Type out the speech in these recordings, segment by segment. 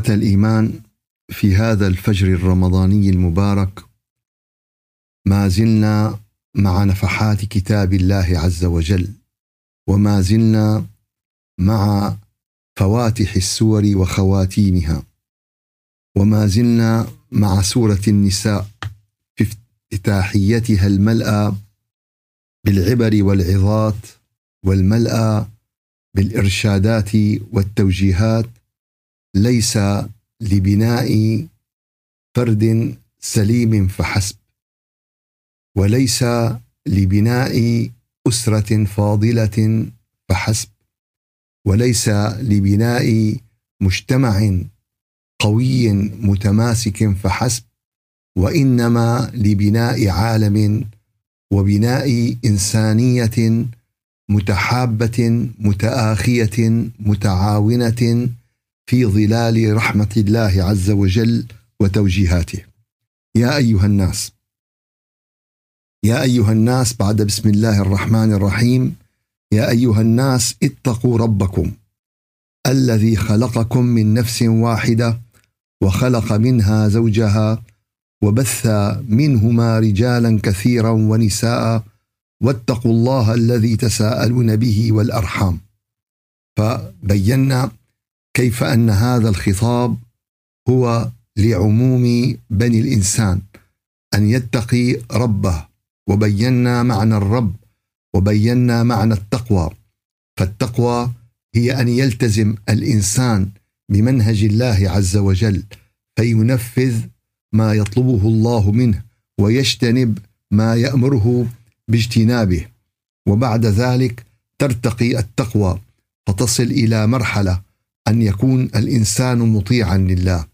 إخوة الإيمان في هذا الفجر الرمضاني المبارك ما زلنا مع نفحات كتاب الله عز وجل وما زلنا مع فواتح السور وخواتيمها وما زلنا مع سورة النساء في افتتاحيتها الملأى بالعبر والعظات والملأى بالإرشادات والتوجيهات ليس لبناء فرد سليم فحسب وليس لبناء أسرة فاضلة فحسب وليس لبناء مجتمع قوي متماسك فحسب وإنما لبناء عالم وبناء إنسانية متحابة متآخية متعاونة في ظلال رحمة الله عز وجل وتوجيهاته. يا أيها الناس يا أيها الناس بعد بسم الله الرحمن الرحيم يا أيها الناس اتقوا ربكم الذي خلقكم من نفس واحدة وخلق منها زوجها وبث منهما رجالا كثيرا ونساء واتقوا الله الذي تساءلون به والأرحام. فبينا كيف أن هذا الخطاب هو لعموم بني الإنسان أن يتقي ربه وبينا معنى الرب وبينا معنى التقوى. فالتقوى هي أن يلتزم الإنسان بمنهج الله عز وجل فينفذ ما يطلبه الله منه ويجتنب ما يأمره باجتنابه. وبعد ذلك ترتقي التقوى فتصل إلى مرحلة أن يكون الإنسان مطيعا لله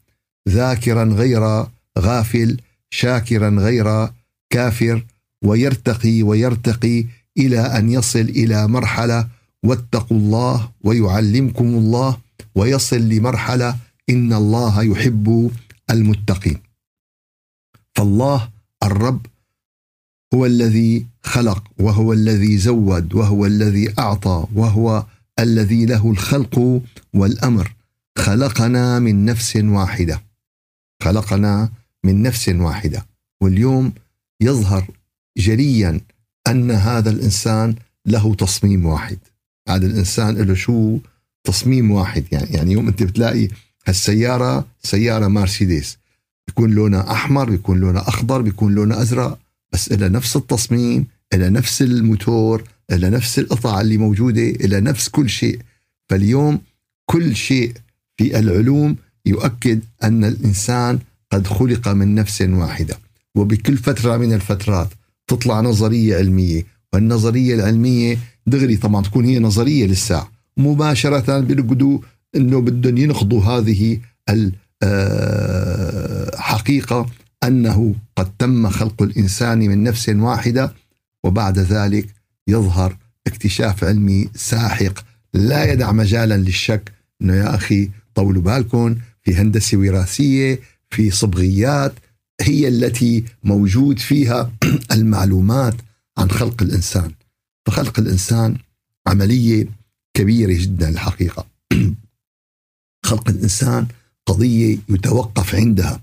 ذاكرا غير غافل شاكرا غير كافر ويرتقي ويرتقي إلى أن يصل إلى مرحلة واتقوا الله ويعلمكم الله ويصل لمرحلة إن الله يحب المتقين. فالله الرب هو الذي خلق وهو الذي زود وهو الذي أعطى وهو الذي له الخلق والأمر. خلقنا من نفس واحدة. خلقنا من نفس واحدة. واليوم يظهر جليا أن هذا الإنسان له تصميم واحد. هذا الإنسان له شو؟ تصميم واحد. يعني يعني يوم أنت بتلاقي هالسيارة سيارة مرسيدس. بيكون لونها أحمر بيكون لونها أخضر بيكون لونها أزرق بس إلى نفس التصميم. إلى نفس الموتور إلى نفس القطع اللي موجودة إلى نفس كل شيء. فاليوم كل شيء في العلوم يؤكد أن الإنسان قد خلق من نفس واحدة. وبكل فترة من الفترات تطلع نظرية علمية. والنظرية العلمية دغري طبعا تكون هي نظرية للساعة. مباشرة بيرقدوا أنه بدهم ينقضوا هذه الحقيقة آه، أنه قد تم خلق الإنسان من نفس واحدة. وبعد ذلك يظهر اكتشاف علمي ساحق لا يدع مجالا للشك إنه يا أخي طولوا بالكم في هندسة وراثية في صبغيات هي التي موجود فيها المعلومات عن خلق الإنسان. فخلق الإنسان عملية كبيرة جدا الحقيقة. خلق الإنسان قضية يتوقف عندها.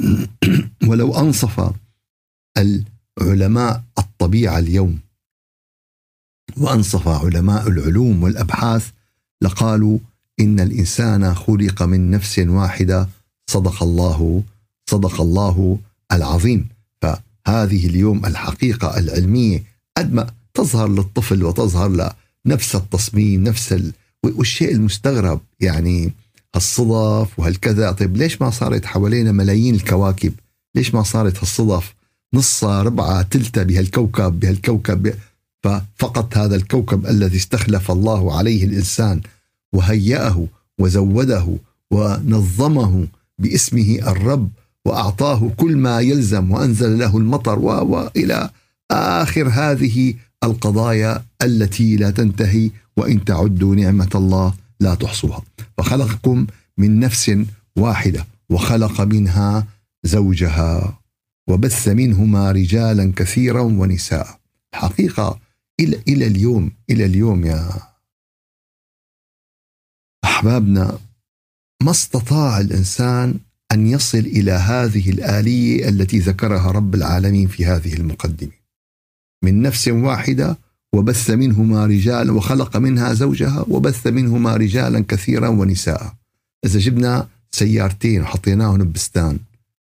ولو أنصف العلماء الطبيعه اليوم. وأنصف علماء العلوم والأبحاث لقالوا إن الإنسان خلق من نفس واحدة. صدق الله صدق الله العظيم. فهذه اليوم الحقيقة العلمية قد ما تظهر للطفل وتظهر لنفس التصميم نفس ال... والشيء المستغرب. يعني هالصدف وهالكذا. طيب ليش ما صارت حوالينا ملايين الكواكب؟ ليش ما صارت هالصدف؟ نصها ربعة تلتة بهالكوكب بهالكوكب ففقط هذا الكوكب الذي استخلف الله عليه الإنسان وهيأه وزوده ونظمه باسمه الرب وأعطاه كل ما يلزم وأنزل له المطر وإلى آخر هذه القضايا التي لا تنتهي وإن تعدوا نعمة الله لا تحصوها. فخلقكم من نفس واحدة وخلق منها زوجها. وبث منهما رجالا كثيرا ونساء. الحقيقة إلى إلى اليوم إلى اليوم يا أحبابنا ما استطاع الإنسان أن يصل إلى هذه الآلية التي ذكرها رب العالمين في هذه المقدمة. من نفس واحدة وبث منهما رجالا وخلق منها زوجها وبث منهما رجالا كثيرا ونساء. إذا جبنا سيارتين وحطيناهم ببستان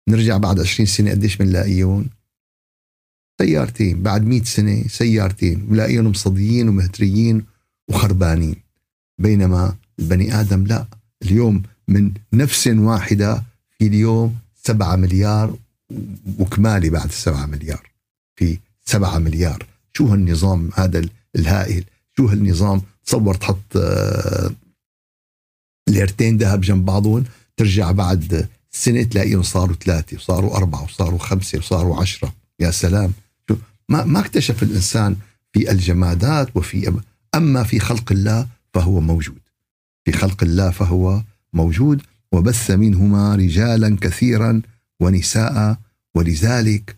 نرجع بعد 20 سنة قديش بنلاقيهم سيارتين بعد 100 سنة سيارتين بنلاقيهم مصديين ومهتريين وخربانين. بينما البني آدم لا اليوم من نفس واحدة في اليوم 7 مليار وكمالي بعد 7 مليار. في 7 مليار. شو هالنظام هذا الهائل؟ شو هالنظام؟ تصور تحط آه، ليرتين ذهب جنب بعضهم ترجع بعد سنة تلاقيهم صاروا ثلاثة وصاروا أربعة وصاروا خمسة وصاروا عشرة. يا سلام. شو؟ ما, ما اكتشف الإنسان في الجمادات وفي أما في خلق الله فهو موجود. في خلق الله فهو موجود. وبث منهما رجالا كثيرا ونساء ولذلك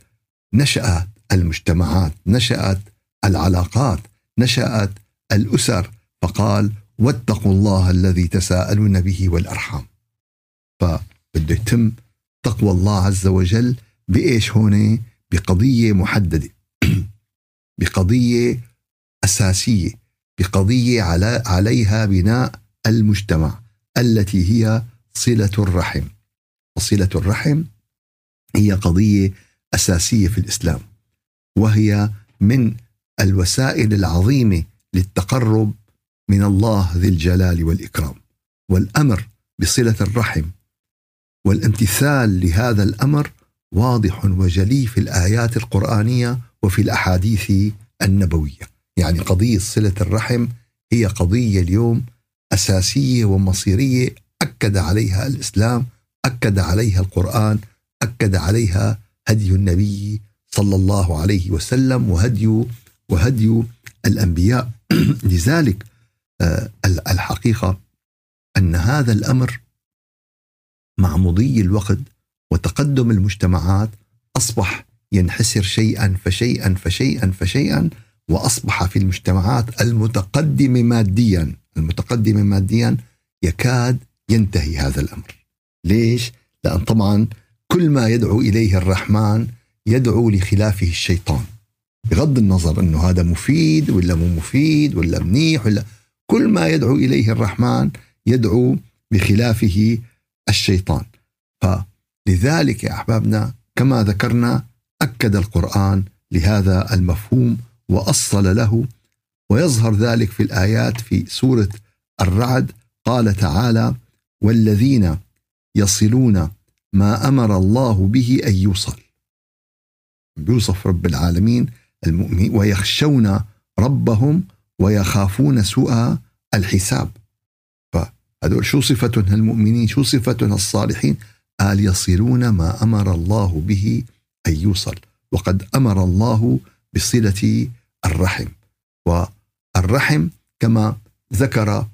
نشأت المجتمعات نشأت العلاقات نشأت الأسر. فقال واتقوا الله الذي تساءلون به والأرحام. فبده يتم تقوى الله عز وجل بإيش هون؟ بقضية محددة. بقضية أساسية. بقضية على عليها بناء المجتمع التي هي صلة الرحم. وصلة الرحم هي قضية أساسية في الإسلام. وهي من الوسائل العظيمة للتقرب من الله ذي الجلال والإكرام. والأمر بصلة الرحم والامتثال لهذا الأمر واضح وجلي في الآيات القرآنية وفي الأحاديث النبوية. يعني قضية صلة الرحم هي قضية اليوم أساسية ومصيرية أكد عليها الإسلام أكد عليها القرآن أكد عليها هدي النبي صلى الله عليه وسلم وهدي وهدي الأنبياء. لذلك آه، الحقيقة أن هذا الأمر مع مضي الوقت وتقدم المجتمعات أصبح ينحسر شيئا فشيئا فشيئا فشيئا وأصبح في المجتمعات المتقدمه ماديا المتقدمه ماديا يكاد ينتهي هذا الأمر. ليش؟ لأن طبعا كل ما يدعو إليه الرحمن يدعو لخلافه الشيطان بغض النظر إنه هذا مفيد ولا مو مفيد ولا منيح ولا كل ما يدعو إليه الرحمن يدعو بخلافه الشيطان. فلذلك يا أحبابنا كما ذكرنا أكد القرآن لهذا المفهوم وأصل له ويظهر ذلك في الآيات في سورة الرعد. قال تعالى والذين يصلون ما أمر الله به أن يوصل بيوصف رب العالمين المؤمنين ويخشون ربهم ويخافون سوء الحساب. فهذول شو صفتهم المؤمنين؟ شو صفتهم الصالحين؟ قال يصلون ما أمر الله به أن يوصل. وقد أمر الله بصلة الرحم. والرحم كما ذكر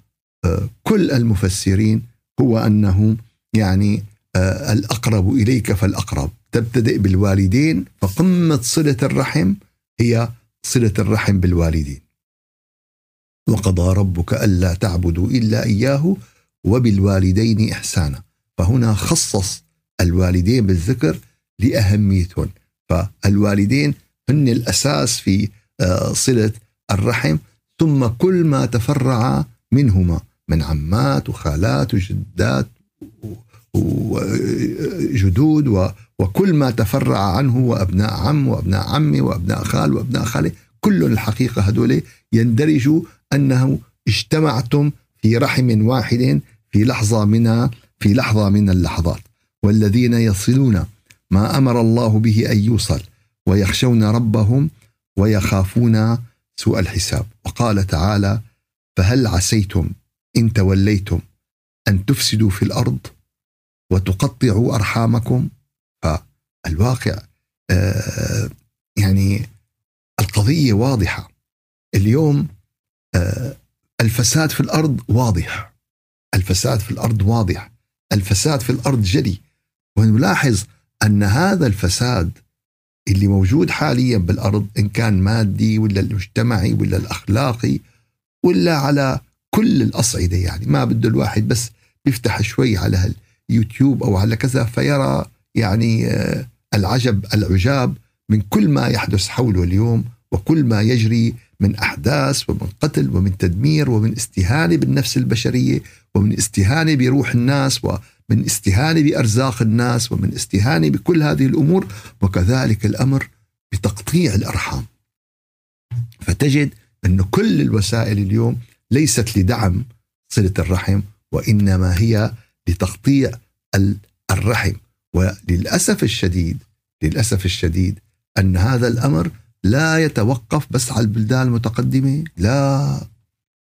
آه، كل المفسرين هو أنه يعني آه، الأقرب إليك فالأقرب. تبتدئ بالوالدين فقمة صلة الرحم هي صلة الرحم بالوالدين. وقضى ربك ألا تعبدوا إلا إياه وبالوالدين إحسانا. فهنا خصص الوالدين بالذكر لأهميتهم فالوالدين هن الأساس في آه، صلة الرحم. ثم كل ما تفرع منهما من عمات وخالات وجدات وجدود وكل ما تفرع عنه وأبناء عم وأبناء عمي وأبناء خال وأبناء خالة. كل الحقيقة هذول يندرجوا أنه اجتمعتم في رحم واحد في لحظة من في لحظة من اللحظات. والذين يصلون ما أمر الله به أن يوصل ويخشون ربهم ويخافون سوء الحساب. وقال تعالى فهل عسيتم إن توليتم أن تفسدوا في الأرض وتقطعوا أرحامكم؟ فالواقع آه، يعني القضية واضحة. اليوم آه، الفساد في الأرض واضح. الفساد في الأرض واضح. الفساد في الأرض جلي ونلاحظ أن هذا الفساد اللي موجود حاليا بالأرض إن كان مادي ولا المجتمعي ولا الأخلاقي ولا على كل الأصعدة يعني ما بده الواحد بس يفتح شوي على اليوتيوب أو على كذا فيرى يعني آه، العجب العجاب من كل ما يحدث حوله اليوم وكل ما يجري من أحداث ومن قتل ومن تدمير ومن استهانة بالنفس البشرية ومن استهانة بروح الناس ومن استهانة بأرزاق الناس ومن استهانة بكل هذه الأمور وكذلك الأمر بتقطيع الأرحام. فتجد أن كل الوسائل اليوم ليست لدعم صلة الرحم وإنما هي لتقطيع الرحم وللأسف الشديد للأسف الشديد أن هذا الأمر لا يتوقف بس على البلدان المتقدمة. لا.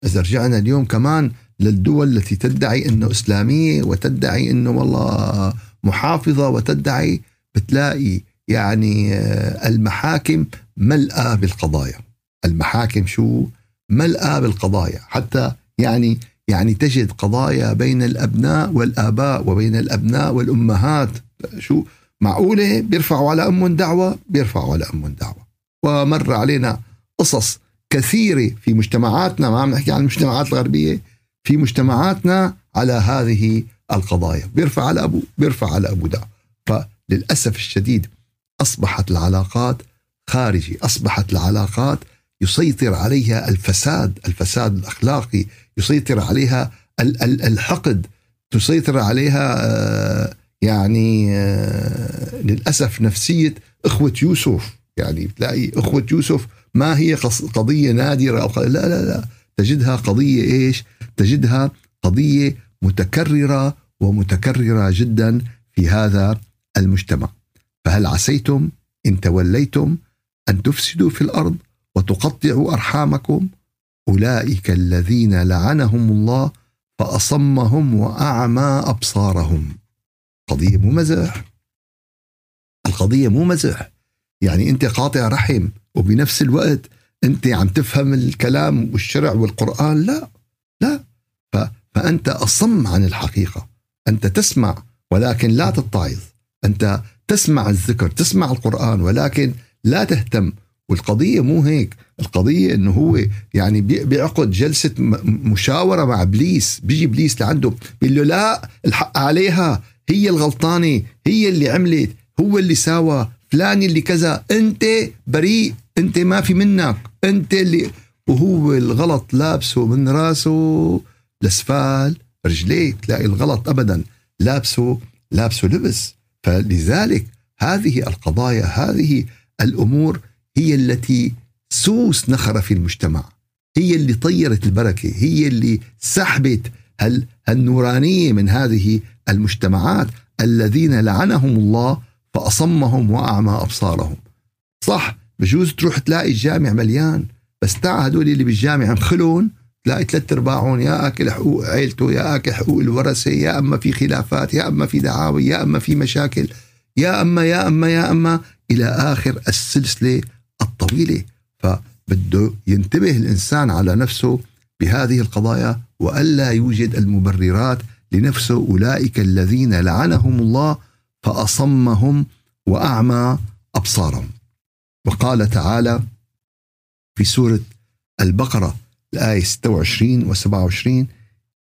إذا رجعنا اليوم كمان للدول التي تدعي أنه إسلامية وتدعي أنه والله محافظة وتدعي بتلاقي يعني آه، المحاكم ملأى بالقضايا. المحاكم شو؟ ملأى بالقضايا. حتى يعني يعني تجد قضايا بين الأبناء والآباء وبين الأبناء والأمهات. شو؟ معقولة؟ بيرفعوا على أمهم دعوة؟ بيرفعوا على أمهم دعوة. ومر علينا قصص كثيرة في مجتمعاتنا ما عم نحكي عن المجتمعات الغربية في مجتمعاتنا على هذه القضايا. بيرفع على أبو بيرفع على أبو دعوة فللأسف الشديد أصبحت العلاقات خارجي أصبحت العلاقات يسيطر عليها الفساد الفساد الأخلاقي يسيطر عليها الحقد تسيطر عليها آه، يعني آه، للأسف نفسية إخوة يوسف. يعني تلاقي إخوة يوسف ما هي قضية نادرة أو لا لا لا تجدها قضية إيش؟ تجدها قضية متكررة ومتكررة جدا في هذا المجتمع. فهل عسيتم؟ إن توليتم أن تفسدوا في الأرض وتقطعوا أرحامكم؟ أولئك الذين لعنهم الله فأصمهم وأعمى أبصارهم. قضية مو مزح. القضية مو مزح. يعني أنت قاطع رحم وبنفس الوقت أنت عم تفهم الكلام والشرع والقرآن. لا لا. فأنت أصم عن الحقيقة. أنت تسمع ولكن لا تتعظ. أنت تسمع الذكر تسمع القرآن ولكن لا تهتم. والقضية مو هيك. القضية إنه هو يعني بيعقد جلسة مشاورة مع إبليس. بيجي إبليس لعنده بيقول له لا الحق عليها. هي الغلطانة هي اللي عملت هو اللي ساوى. فلان اللي كذا أنت بريء أنت ما في منك. أنت اللي وهو الغلط لابسه من راسه لأسفال رجليه تلاقي الغلط ابدا لابسه لابسه لبس. فلذلك هذه القضايا هذه الأمور هي التي سوس نخر في المجتمع. هي اللي طيرت البركة هي اللي سحبت هل النورانيه من هذه المجتمعات الذين لعنهم الله فأصمهم وأعمى أبصارهم. صح بجوز تروح تلاقي الجامع مليان بس تاع هدول اللي بالجامع مخلون تلاقي ثلاث أرباعهم يا أكل حقوق عيلته يا أكل حقوق الورثة يا أما في خلافات يا أما في دعاوي يا أما في مشاكل يا أما يا أما يا أما إلى آخر السلسلة الطويلة. فبده ينتبه الإنسان على نفسه بهذه القضايا وألا يوجد المبررات لنفسه أولئك الذين لعنهم الله فأصمهم وأعمى أبصارهم. وقال تعالى في سورة البقرة الآية 26 و 27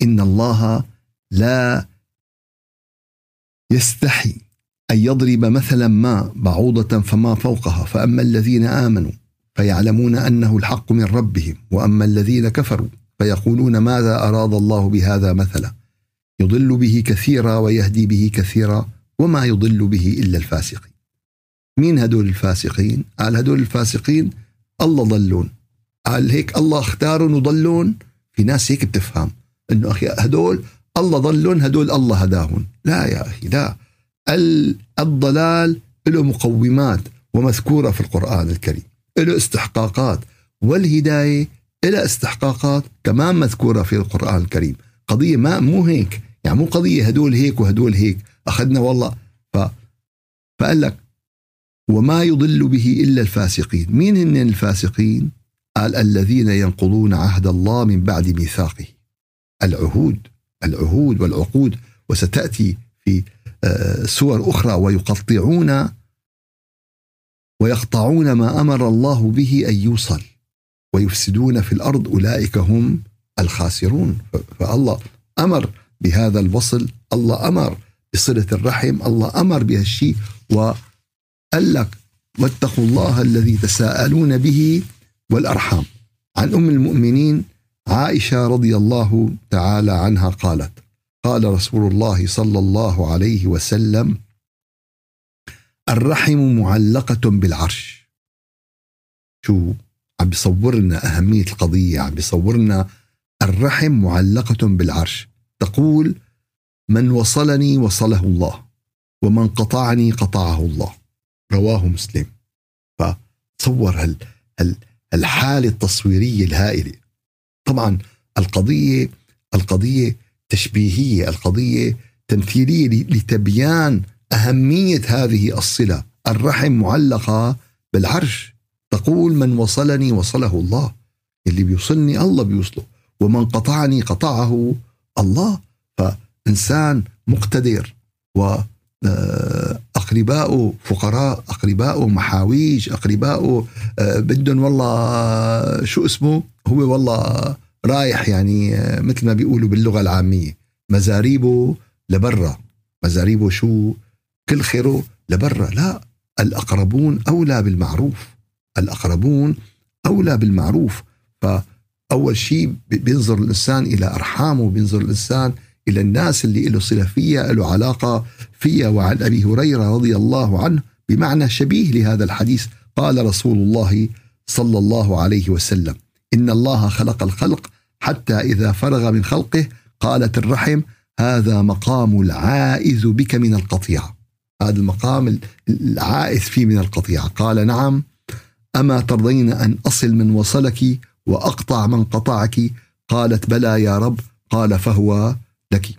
إن الله لا يستحي أن يضرب مثلا ما بعوضة فما فوقها. فأما الذين آمنوا فيعلمون أنه الحق من ربهم وأما الذين كفروا فيقولون ماذا أراد الله بهذا مثلا. يضل به كثيرا ويهدي به كثيرا. وما يضل به إلا الفاسقين. مين هدول الفاسقين؟ قال هدول الفاسقين الله ضلون. قال هيك الله اختارهم وضلون؟ في ناس هيك بتفهم إنه أخي هدول الله ضلون هدول الله هداهم. لا يا أخي لا. الضلال له مقومات ومذكورة في القرآن الكريم له استحقاقات. والهداية لها استحقاقات كمان مذكورة في القرآن الكريم. قضية ما مو هيك يعني مو قضية هدول هيك وهدول هيك. أخذنا والله. ف فقال لك وما يضل به إلا الفاسقين. مين هن الفاسقين؟ قال الذين ينقضون عهد الله من بعد ميثاقه. العهود العهود والعقود. وستأتي في سور أخرى ويقطعون ويقطعون ما أمر الله به أن يوصل. ويفسدون في الأرض أولئك هم الخاسرون. فالله أمر بهذا الوصل. الله أمر بصلة الرحم الله أمر بهالشيء وقال لك واتقوا الله الذي تساءلون به والأرحام. عن أم المؤمنين عائشة رضي الله تعالى عنها قالت قال رسول الله صلى الله عليه وسلم الرحم معلقة بالعرش. شو؟ عم بيصور لنا أهمية القضية عم بيصور لنا الرحم معلقة بالعرش. تقول من وصلني وصله الله ومن قطعني قطعه الله. رواه مسلم. فتصور هال هال الحالة التصويرية الهائلة. طبعا القضية القضية تشبيهية القضية تمثيلية لتبيان أهمية هذه الصلة. الرحم معلقة بالعرش. تقول من وصلني وصله الله. اللي بيوصلني الله بيوصله. ومن قطعني قطعه الله. فإنسان مقتدر و آه، أقرباؤه فقراء أقرباؤه محاويج أقرباؤه آه، بدهم والله شو اسمه؟ هو والله رايح يعني آه، مثل ما بيقولوا باللغة العامية مزاريبه لبرا. مزاريبه شو؟ كل خيره لبرا. لا الأقربون أولى بالمعروف. الأقربون أولى بالمعروف. فأول شيء بينظر الإنسان إلى أرحامه بينظر الإنسان إلى الناس اللي له صلة فيها له علاقة فيها. وعن أبي هريرة رضي الله عنه بمعنى شبيه لهذا الحديث. قال رسول الله صلى الله عليه وسلم إن الله خلق الخلق حتى إذا فرغ من خلقه. قالت الرحم هذا مقام العائذ بك من القطيعة. هذا المقام العائذ فيه من القطيعة. قال نعم. أما ترضين أن أصل من وصلك وأقطع من قطعك؟ قالت بلى يا رب. قال فهو لك.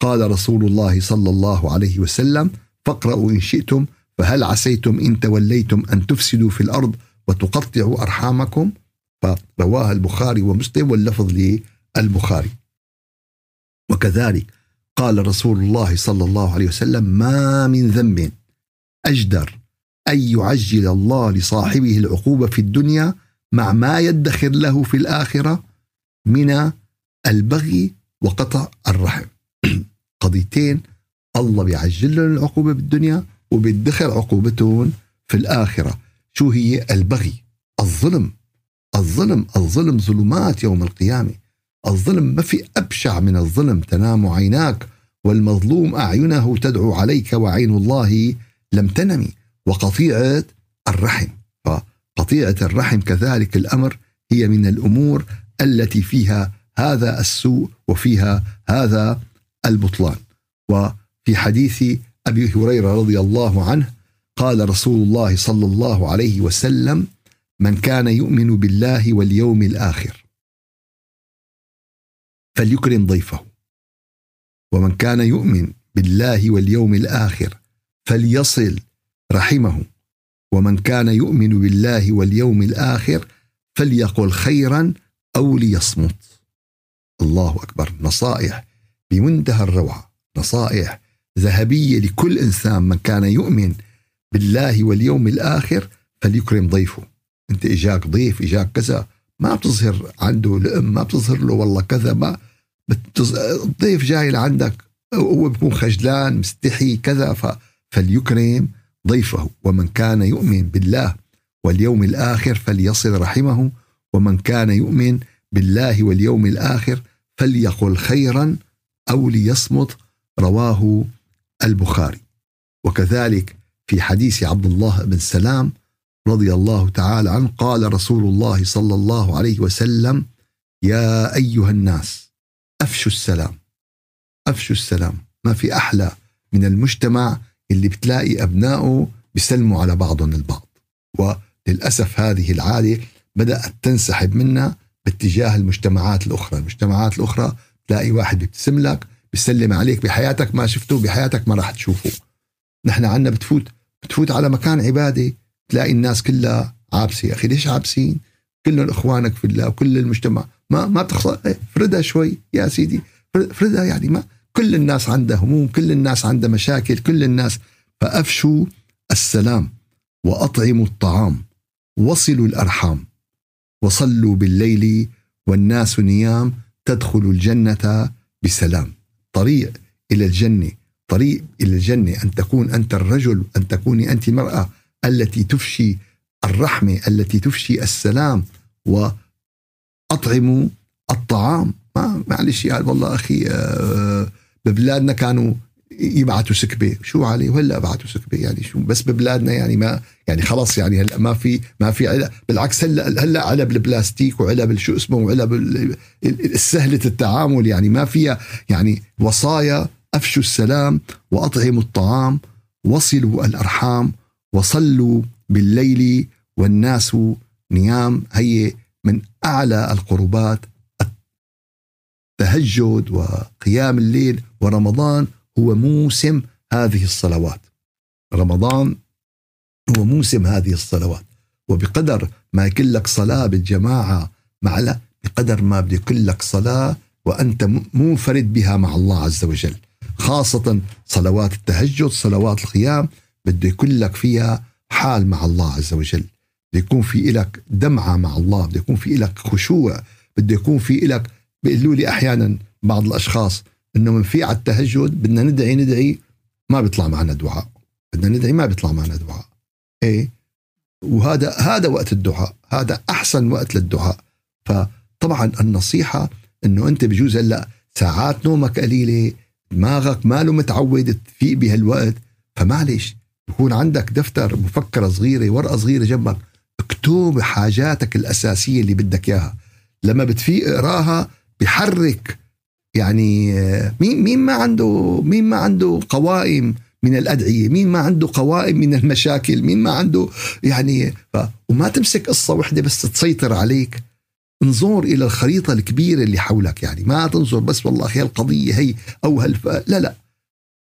قال رسول الله صلى الله عليه وسلم فاقرأوا إن شئتم فهل عسيتم إن توليتم أن تفسدوا في الأرض وتقطعوا أرحامكم؟ فرواه البخاري ومسلم واللفظ للبخاري. وكذلك قال رسول الله صلى الله عليه وسلم ما من ذنب أجدر أن يعجل الله لصاحبه العقوبة في الدنيا مع ما يدخر له في الآخرة من البغي وقطع الرحم. قضيتين الله بيعجل لهم العقوبة بالدنيا وبيدخر عقوبتهم في الآخرة. شو هي؟ البغي الظلم. الظلم الظلم ظلمات يوم القيامة. الظلم ما في أبشع من الظلم تنام عيناك والمظلوم أعينه تدعو عليك وعين الله لم تنمي. وقطيعة الرحم. فقطيعة الرحم كذلك الأمر هي من الأمور التي فيها هذا السوء وفيها هذا البطلان. وفي حديث أبي هريرة رضي الله عنه قال رسول الله صلى الله عليه وسلم من كان يؤمن بالله واليوم الآخر فليكرم ضيفه ومن كان يؤمن بالله واليوم الآخر فليصل رحمه ومن كان يؤمن بالله واليوم الآخر فليقل خيرا أو ليصمت. الله أكبر. نصائح بمنتهى الروعة. نصائح ذهبية لكل إنسان من كان يؤمن بالله واليوم الآخر فليكرم ضيفه. أنت إجاك ضيف إجاك كذا ما بتظهر عنده لأم ما بتظهر له والله كذا ما بتز... الضيف جاي لعندك هو بيكون خجلان مستحي كذا ف... فليكرم ضيفه. ومن كان يؤمن بالله واليوم الآخر فليصل رحمه. ومن كان يؤمن بالله واليوم الآخر فليقل خيرا أو ليصمت رواه البخاري. وكذلك في حديث عبد الله بن سلام رضي الله تعالى عنه قال رسول الله صلى الله عليه وسلم يا أيها الناس أفشوا السلام. أفشوا السلام. ما في أحلى من المجتمع اللي بتلاقي أبنائه بيسلموا على بعضهم البعض. وللأسف هذه العادة بدأت تنسحب منا باتجاه المجتمعات الأخرى، المجتمعات الأخرى تلاقي واحد بيبتسم لك بيسلم عليك بحياتك ما شفته بحياتك ما راح تشوفه. نحن عنا بتفوت بتفوت على مكان عبادة تلاقي الناس كلها عابسة، يا أخي ليش عابسين؟ كلهم إخوانك في الله وكل المجتمع. ما ما بتخسر إيه، فردها شوي يا سيدي. فردها يعني ما كل الناس عندها هموم، كل الناس عندها مشاكل، كل الناس. فأفشوا السلام وأطعموا الطعام. وصلوا الأرحام. وصلوا بالليل والناس نيام تدخل الجنة بسلام. طريق إلى الجنة طريق إلى الجنة أن تكون أنت الرجل أن تكوني أنت المرأة التي تفشي الرحمة التي تفشي السلام وأطعموا الطعام. ما معلش يعني والله أخي آه، ببلادنا كانوا يبعثوا سكبة. شو علي؟ وهلا بعثوا سكبة. يعني شو؟ بس ببلادنا يعني ما يعني خلص يعني هلا ما في ما في علب بالعكس هلا هلا علب البلاستيك وعلب شو اسمه؟ وعلب سهلة التعامل. يعني ما فيها يعني وصايا أفشوا السلام وأطعموا الطعام وصلوا الأرحام وصلوا بالليل والناس نيام. هي من أعلى القربات. التهجد وقيام الليل ورمضان هو موسم هذه الصلوات. رمضان هو موسم هذه الصلوات. وبقدر ما يكون لك صلاة بالجماعة مع بقدر ما بده يكون لك صلاة وأنت منفرد بها مع الله عز وجل. خاصة صلوات التهجد صلوات القيام بده يكون لك فيها حال مع الله عز وجل. بده يكون في لك دمعة مع الله بده يكون في لك خشوع بده يكون في لك بيقولوا لي أحيانا بعض الأشخاص إنه من في على التهجد بدنا ندعي ندعي ما بيطلع معنا دعاء. بدنا ندعي ما بيطلع معنا دعاء. إيه؟ وهذا هذا وقت الدعاء. هذا أحسن وقت للدعاء. فطبعا النصيحة إنه أنت بجوز هلأ ساعات نومك قليلة دماغك ماله متعود تفيق بهالوقت. فمعلش يكون عندك دفتر مفكرة صغيرة ورقة صغيرة جنبك. اكتب حاجاتك الأساسية اللي بدك إياها. لما بتفيق اقراها بحرك يعني مين مين ما عنده مين ما عنده قوائم من الأدعية، مين ما عنده قوائم من المشاكل، مين ما عنده يعني ف... وما تمسك قصة وحده بس تسيطر عليك. انظر إلى الخريطة الكبيرة اللي حولك يعني ما تنظر بس والله هي القضية هي أو هالف لا لا.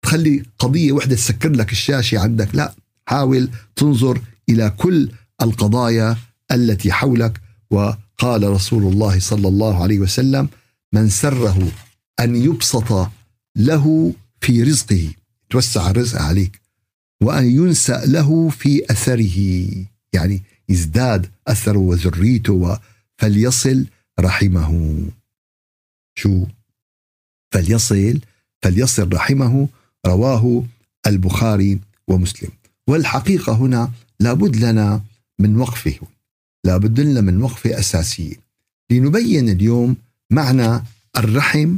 تخلي قضية وحده تسكر لك الشاشة عندك لا. حاول تنظر إلى كل القضايا التي حولك. وقال رسول الله صلى الله عليه وسلم من سره أن يبسط له في رزقه توسع الرزق عليك وأن ينسأ له في أثره يعني يزداد أثره وذريته فليصل رحمه. شو؟ فليصل فليصل رحمه رواه البخاري ومسلم. والحقيقة هنا لابد لنا من وقفه لابد لنا من وقفة أساسية لنبين اليوم معنى الرحم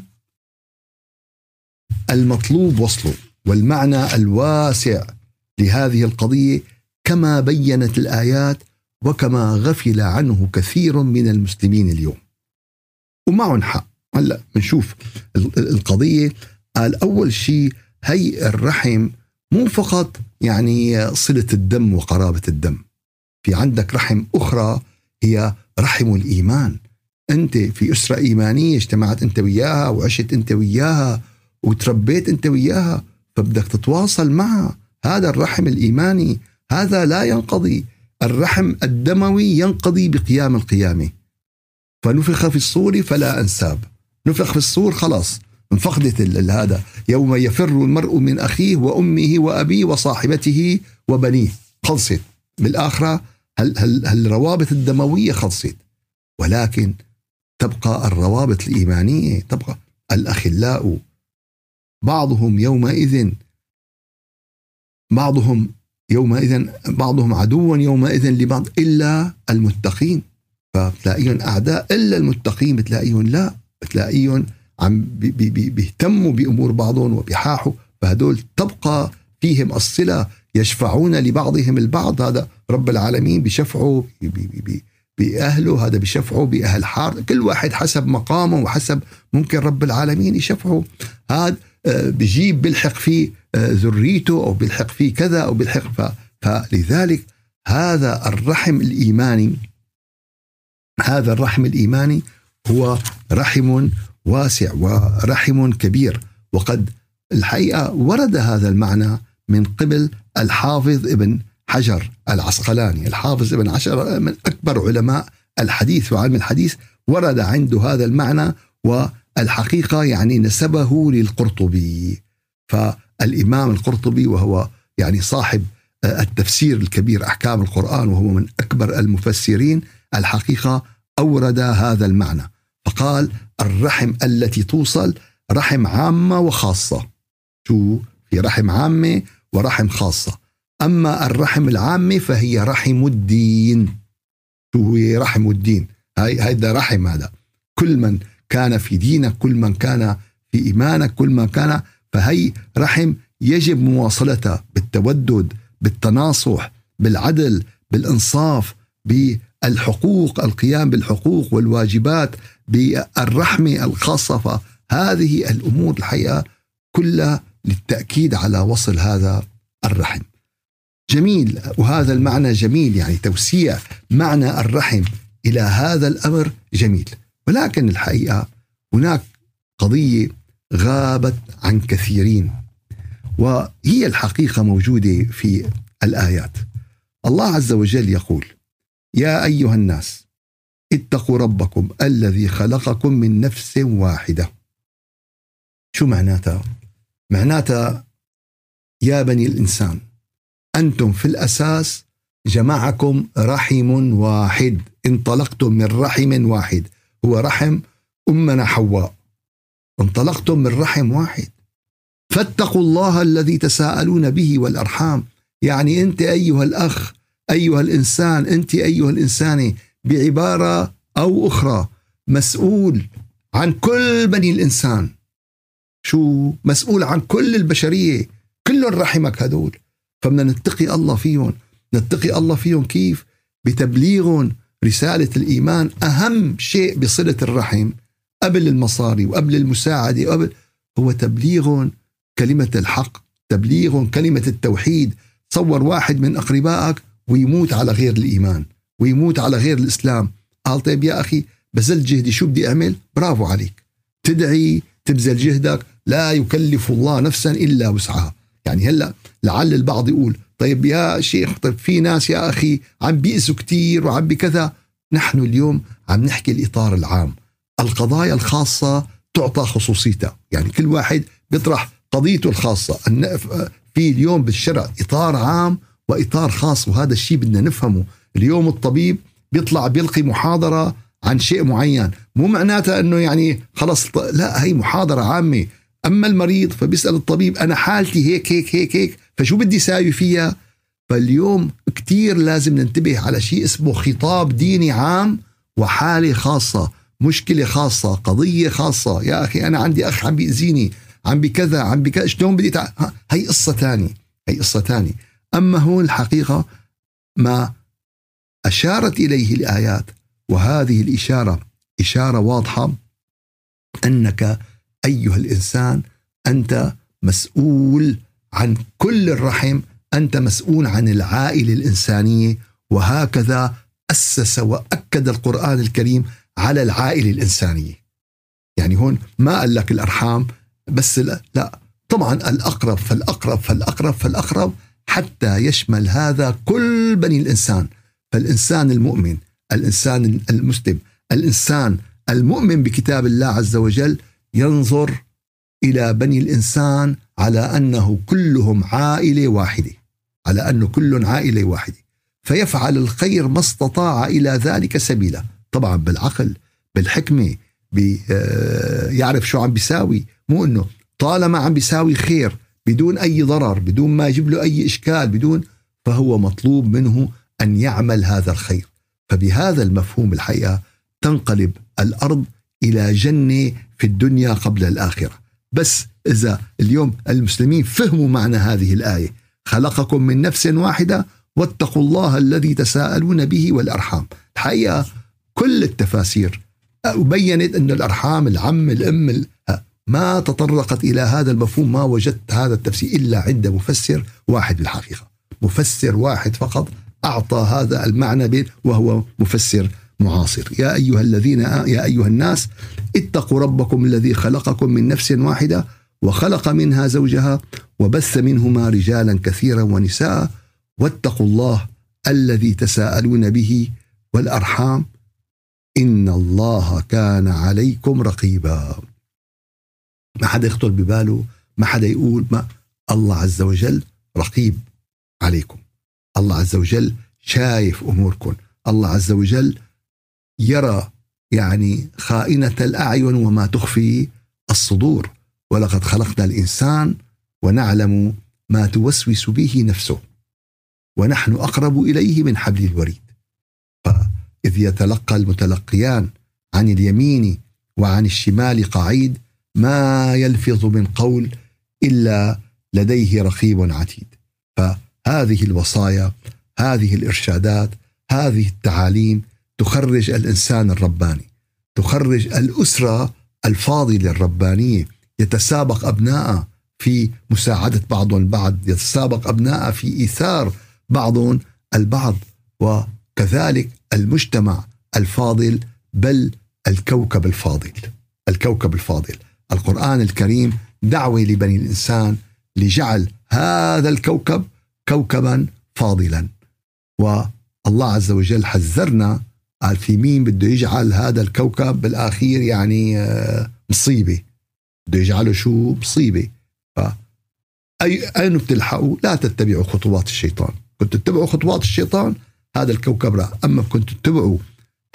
المطلوب وصله والمعنى الواسع لهذه القضية كما بينت الآيات وكما غفل عنه كثير من المسلمين اليوم. ومعهم حق. هلأ بنشوف القضية. قال أول شيء هي الرحم مو فقط يعني صلة الدم وقرابة الدم. في عندك رحم أخرى هي رحم الإيمان. أنت في أسرة إيمانية اجتمعت أنت وياها وعشت أنت وياها وتربيت انت وياها فبدك تتواصل معها. هذا الرحم الإيماني هذا لا ينقضي. الرحم الدموي ينقضي بقيام القيامة. فنفخ في الصور فلا أنساب. نفخ في الصور خلاص انفقدت هذا. يوم يفر المرء من أخيه وأمه وأبيه وصاحبته وبنيه. خلصت. بالآخرة هل هل الروابط الدموية خلصت؟ ولكن تبقى الروابط الإيمانية تبقى الأخلاء بعضهم يومئذ بعضهم يومئذ بعضهم عدو يومئذ لبعض إلا المتقين. فبتلاقيهم أعداء إلا المتقين بتلاقيهم لا بتلاقيهم عم بيهتموا بأمور بعضهم وبيحاحوا. فهدول تبقى فيهم الصله يشفعون لبعضهم البعض. هذا رب العالمين بي بي بي بأهله هذا بشفعه بأهل حار. كل واحد حسب مقامه وحسب ممكن رب العالمين يشفعه. هذا بجيب بيلحق فيه آه، ذريته أو بيلحق فيه كذا أو بيلحق فلذلك هذا الرحم الإيماني هذا الرحم الإيماني هو رحم واسع ورحم كبير. وقد الحقيقة ورد هذا المعنى من قبل الحافظ ابن حجر العسقلاني. الحافظ ابن حجر من أكبر علماء الحديث وعلم الحديث ورد عنده هذا المعنى والحقيقة يعني نسبه للقرطبي. فالإمام القرطبي وهو يعني صاحب التفسير الكبير أحكام القرآن وهو من أكبر المفسرين الحقيقة أورد هذا المعنى. فقال الرحم التي توصل رحم عامة وخاصة. شو؟ في رحم عامة ورحم خاصة. أما الرحم العامة فهي رحم الدين. شو هي رحم الدين؟ هاي هيدا رحم هذا. كل من كان في دينك كل من كان في إيمانك كل من كان فهي رحم يجب مواصلتها بالتودد بالتناصح بالعدل بالإنصاف بالحقوق القيام بالحقوق والواجبات بالرحمة الخاصة. فهذه الأمور الحقيقة كلها للتأكيد على وصل هذا الرحم. جميل وهذا المعنى جميل يعني توسيع معنى الرحم إلى هذا الأمر جميل. ولكن الحقيقة هناك قضية غابت عن كثيرين وهي الحقيقة موجودة في الآيات. الله عز وجل يقول يا أيها الناس اتقوا ربكم الذي خلقكم من نفس واحدة. شو معناتها؟ معناتها يا بني الإنسان أنتم في الأساس جمعكم رحم واحد انطلقتم من رحم واحد. هو رحم أمنا حواء. انطلقتم من رحم واحد. فاتقوا الله الذي تساءلون به والأرحام. يعني أنت أيها الأخ أيها الإنسان أنت أيها الإنسانة بعبارة أو أخرى مسؤول عن كل بني الإنسان. شو؟ مسؤول عن كل البشرية. كل رحمك هدول. فبدنا نتقي الله فيهم. نتقي الله فيهم كيف؟ بتبليغهم. رسالة الإيمان أهم شيء بصلة الرحم قبل المصاري وقبل المساعدة وقبل هو تبليغ كلمة الحق تبليغ كلمة التوحيد. تصور واحد من أقربائك ويموت على غير الإيمان ويموت على غير الإسلام. قال طيب يا أخي بذل جهدي شو بدي أعمل؟ برافو عليك. تدعي تبذل جهدك لا يكلف الله نفسا إلا وسعها. يعني هلأ لعل البعض يقول طيب يا شيخ طيب في ناس يا أخي عم بيأسوا كتير وعم بكذا. نحن اليوم عم نحكي الإطار العام. القضايا الخاصة تعطى خصوصيتها. يعني كل واحد بيطرح قضيته الخاصة. في اليوم بالشرع إطار عام وإطار خاص وهذا الشيء بدنا نفهمه. اليوم الطبيب بيطلع بيلقي محاضرة عن شيء معين. مو معناتها أنه يعني خلص لا هي محاضرة عامة. أما المريض فبيسأل الطبيب أنا حالتي هيك هيك هيك هيك. فشو بدي ساوي فيها؟ فاليوم كتير لازم ننتبه على شيء اسمه خطاب ديني عام وحالة خاصة مشكلة خاصة قضية خاصة. يا أخي أنا عندي أخ عم بيأذيني عم بكذا عم بكذا شلون بدي تع... هي قصة ثانية هي قصة ثانية أما هون الحقيقة ما أشارت إليه الآيات وهذه الإشارة إشارة واضحة أنك أيها الإنسان أنت مسؤول عن كل الرحم أنت مسؤول عن العائلة الإنسانية. وهكذا أسس وأكد القرآن الكريم على العائلة الإنسانية. يعني هون ما قال لك الأرحام بس لا, لا. طبعا الأقرب فالأقرب فالأقرب فالأقرب حتى يشمل هذا كل بني الإنسان. فالإنسان المؤمن الإنسان المسلم الإنسان المؤمن بكتاب الله عز وجل ينظر إلى بني الإنسان على أنه كلهم عائلة واحدة. على أنه كل عائلة واحدة. فيفعل الخير ما استطاع إلى ذلك سبيلا. طبعا بالعقل بالحكمة آه، يعرف شو عم بيساوي. مو إنه طالما عم بيساوي خير بدون أي ضرر بدون ما يجيب له أي إشكال بدون فهو مطلوب منه أن يعمل هذا الخير. فبهذا المفهوم الحقيقة تنقلب الأرض إلى جنة في الدنيا قبل الآخرة. بس إذا اليوم المسلمين فهموا معنى هذه الآية خلقكم من نفس واحدة واتقوا الله الذي تساءلون به والأرحام. الحقيقة كل التفاسير بينت أن الأرحام العم الأم ما تطرقت إلى هذا المفهوم ما وجدت هذا التفسير إلا عند مفسر واحد بالحقيقة. مفسر واحد فقط أعطى هذا المعنى وهو مفسر معاصر يا أيها الذين يا أيها الناس اتقوا ربكم الذي خلقكم من نفس واحدة وخلق منها زوجها وبث منهما رجالا كثيرا ونساء واتقوا الله الذي تساءلون به والأرحام. إن الله كان عليكم رقيبا. ما حدا يخطر بباله ما حدا يقول ما الله عز وجل رقيب عليكم. الله عز وجل شايف أموركم. الله عز وجل يرى يعني خائنة الأعين وما تخفي الصدور. ولقد خلقنا الإنسان ونعلم ما توسوس به نفسه ونحن أقرب إليه من حبل الوريد. فإذ يتلقى المتلقيان عن اليمين وعن الشمال قعيد ما يلفظ من قول إلا لديه رقيب عتيد. فهذه الوصايا هذه الإرشادات هذه التعاليم تخرج الإنسان الرباني تخرج الأسرة الفاضله الربانيه يتسابق أبناء في مساعدة بعضهم البعض يتسابق أبناء في إيثار بعضهم البعض وكذلك المجتمع الفاضل بل الكوكب الفاضل الكوكب الفاضل. القرآن الكريم دعوة لبني الإنسان لجعل هذا الكوكب كوكبا فاضلا. والله عز وجل حذرنا قال في مين بده يجعل هذا الكوكب بالآخير يعني آه، مصيبة. بده يجعله شو؟ مصيبة. ف أي أين بتلحقوا؟ لا تتبعوا خطوات الشيطان. كنت تتبعوا خطوات الشيطان هذا الكوكب راح أما كنت تتبعوا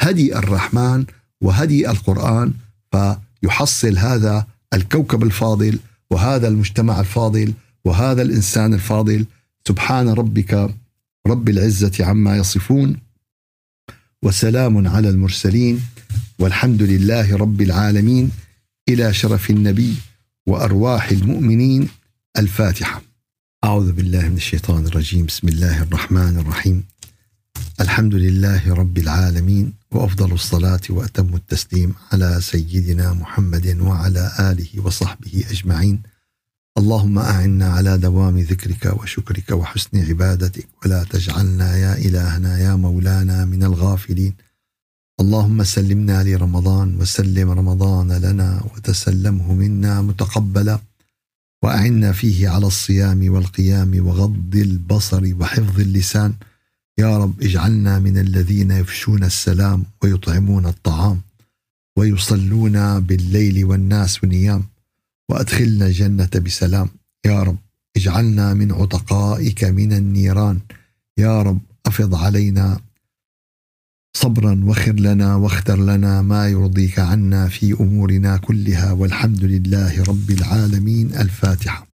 هدي الرحمن وهدي القرآن فيحصل هذا الكوكب الفاضل وهذا المجتمع الفاضل وهذا الإنسان الفاضل. سبحان ربك رب العزة عما يصفون. وسلام على المرسلين والحمد لله رب العالمين إلى شرف النبي وأرواح المؤمنين الفاتحة. أعوذ بالله من الشيطان الرجيم، بسم الله الرحمن الرحيم. الحمد لله رب العالمين وأفضل الصلاة وأتم التسليم على سيدنا محمد وعلى آله وصحبه أجمعين. اللهم أعنا على دوام ذكرك وشكرك وحسن عبادتك ولا تجعلنا يا إلهنا يا مولانا من الغافلين. اللهم سلمنا لرمضان وسلم رمضان لنا وتسلمه منا متقبلا. وأعنا فيه على الصيام والقيام وغض البصر وحفظ اللسان. يا رب اجعلنا من الذين يفشون السلام ويطعمون الطعام. ويصلون بالليل والناس نيام. وأدخلنا الجنة بسلام. يا رب اجعلنا من عتقائك من النيران. يا رب أفض علينا صبرا وخر لنا واختر لنا ما يرضيك عنا في أمورنا كلها. والحمد لله رب العالمين. الفاتحة.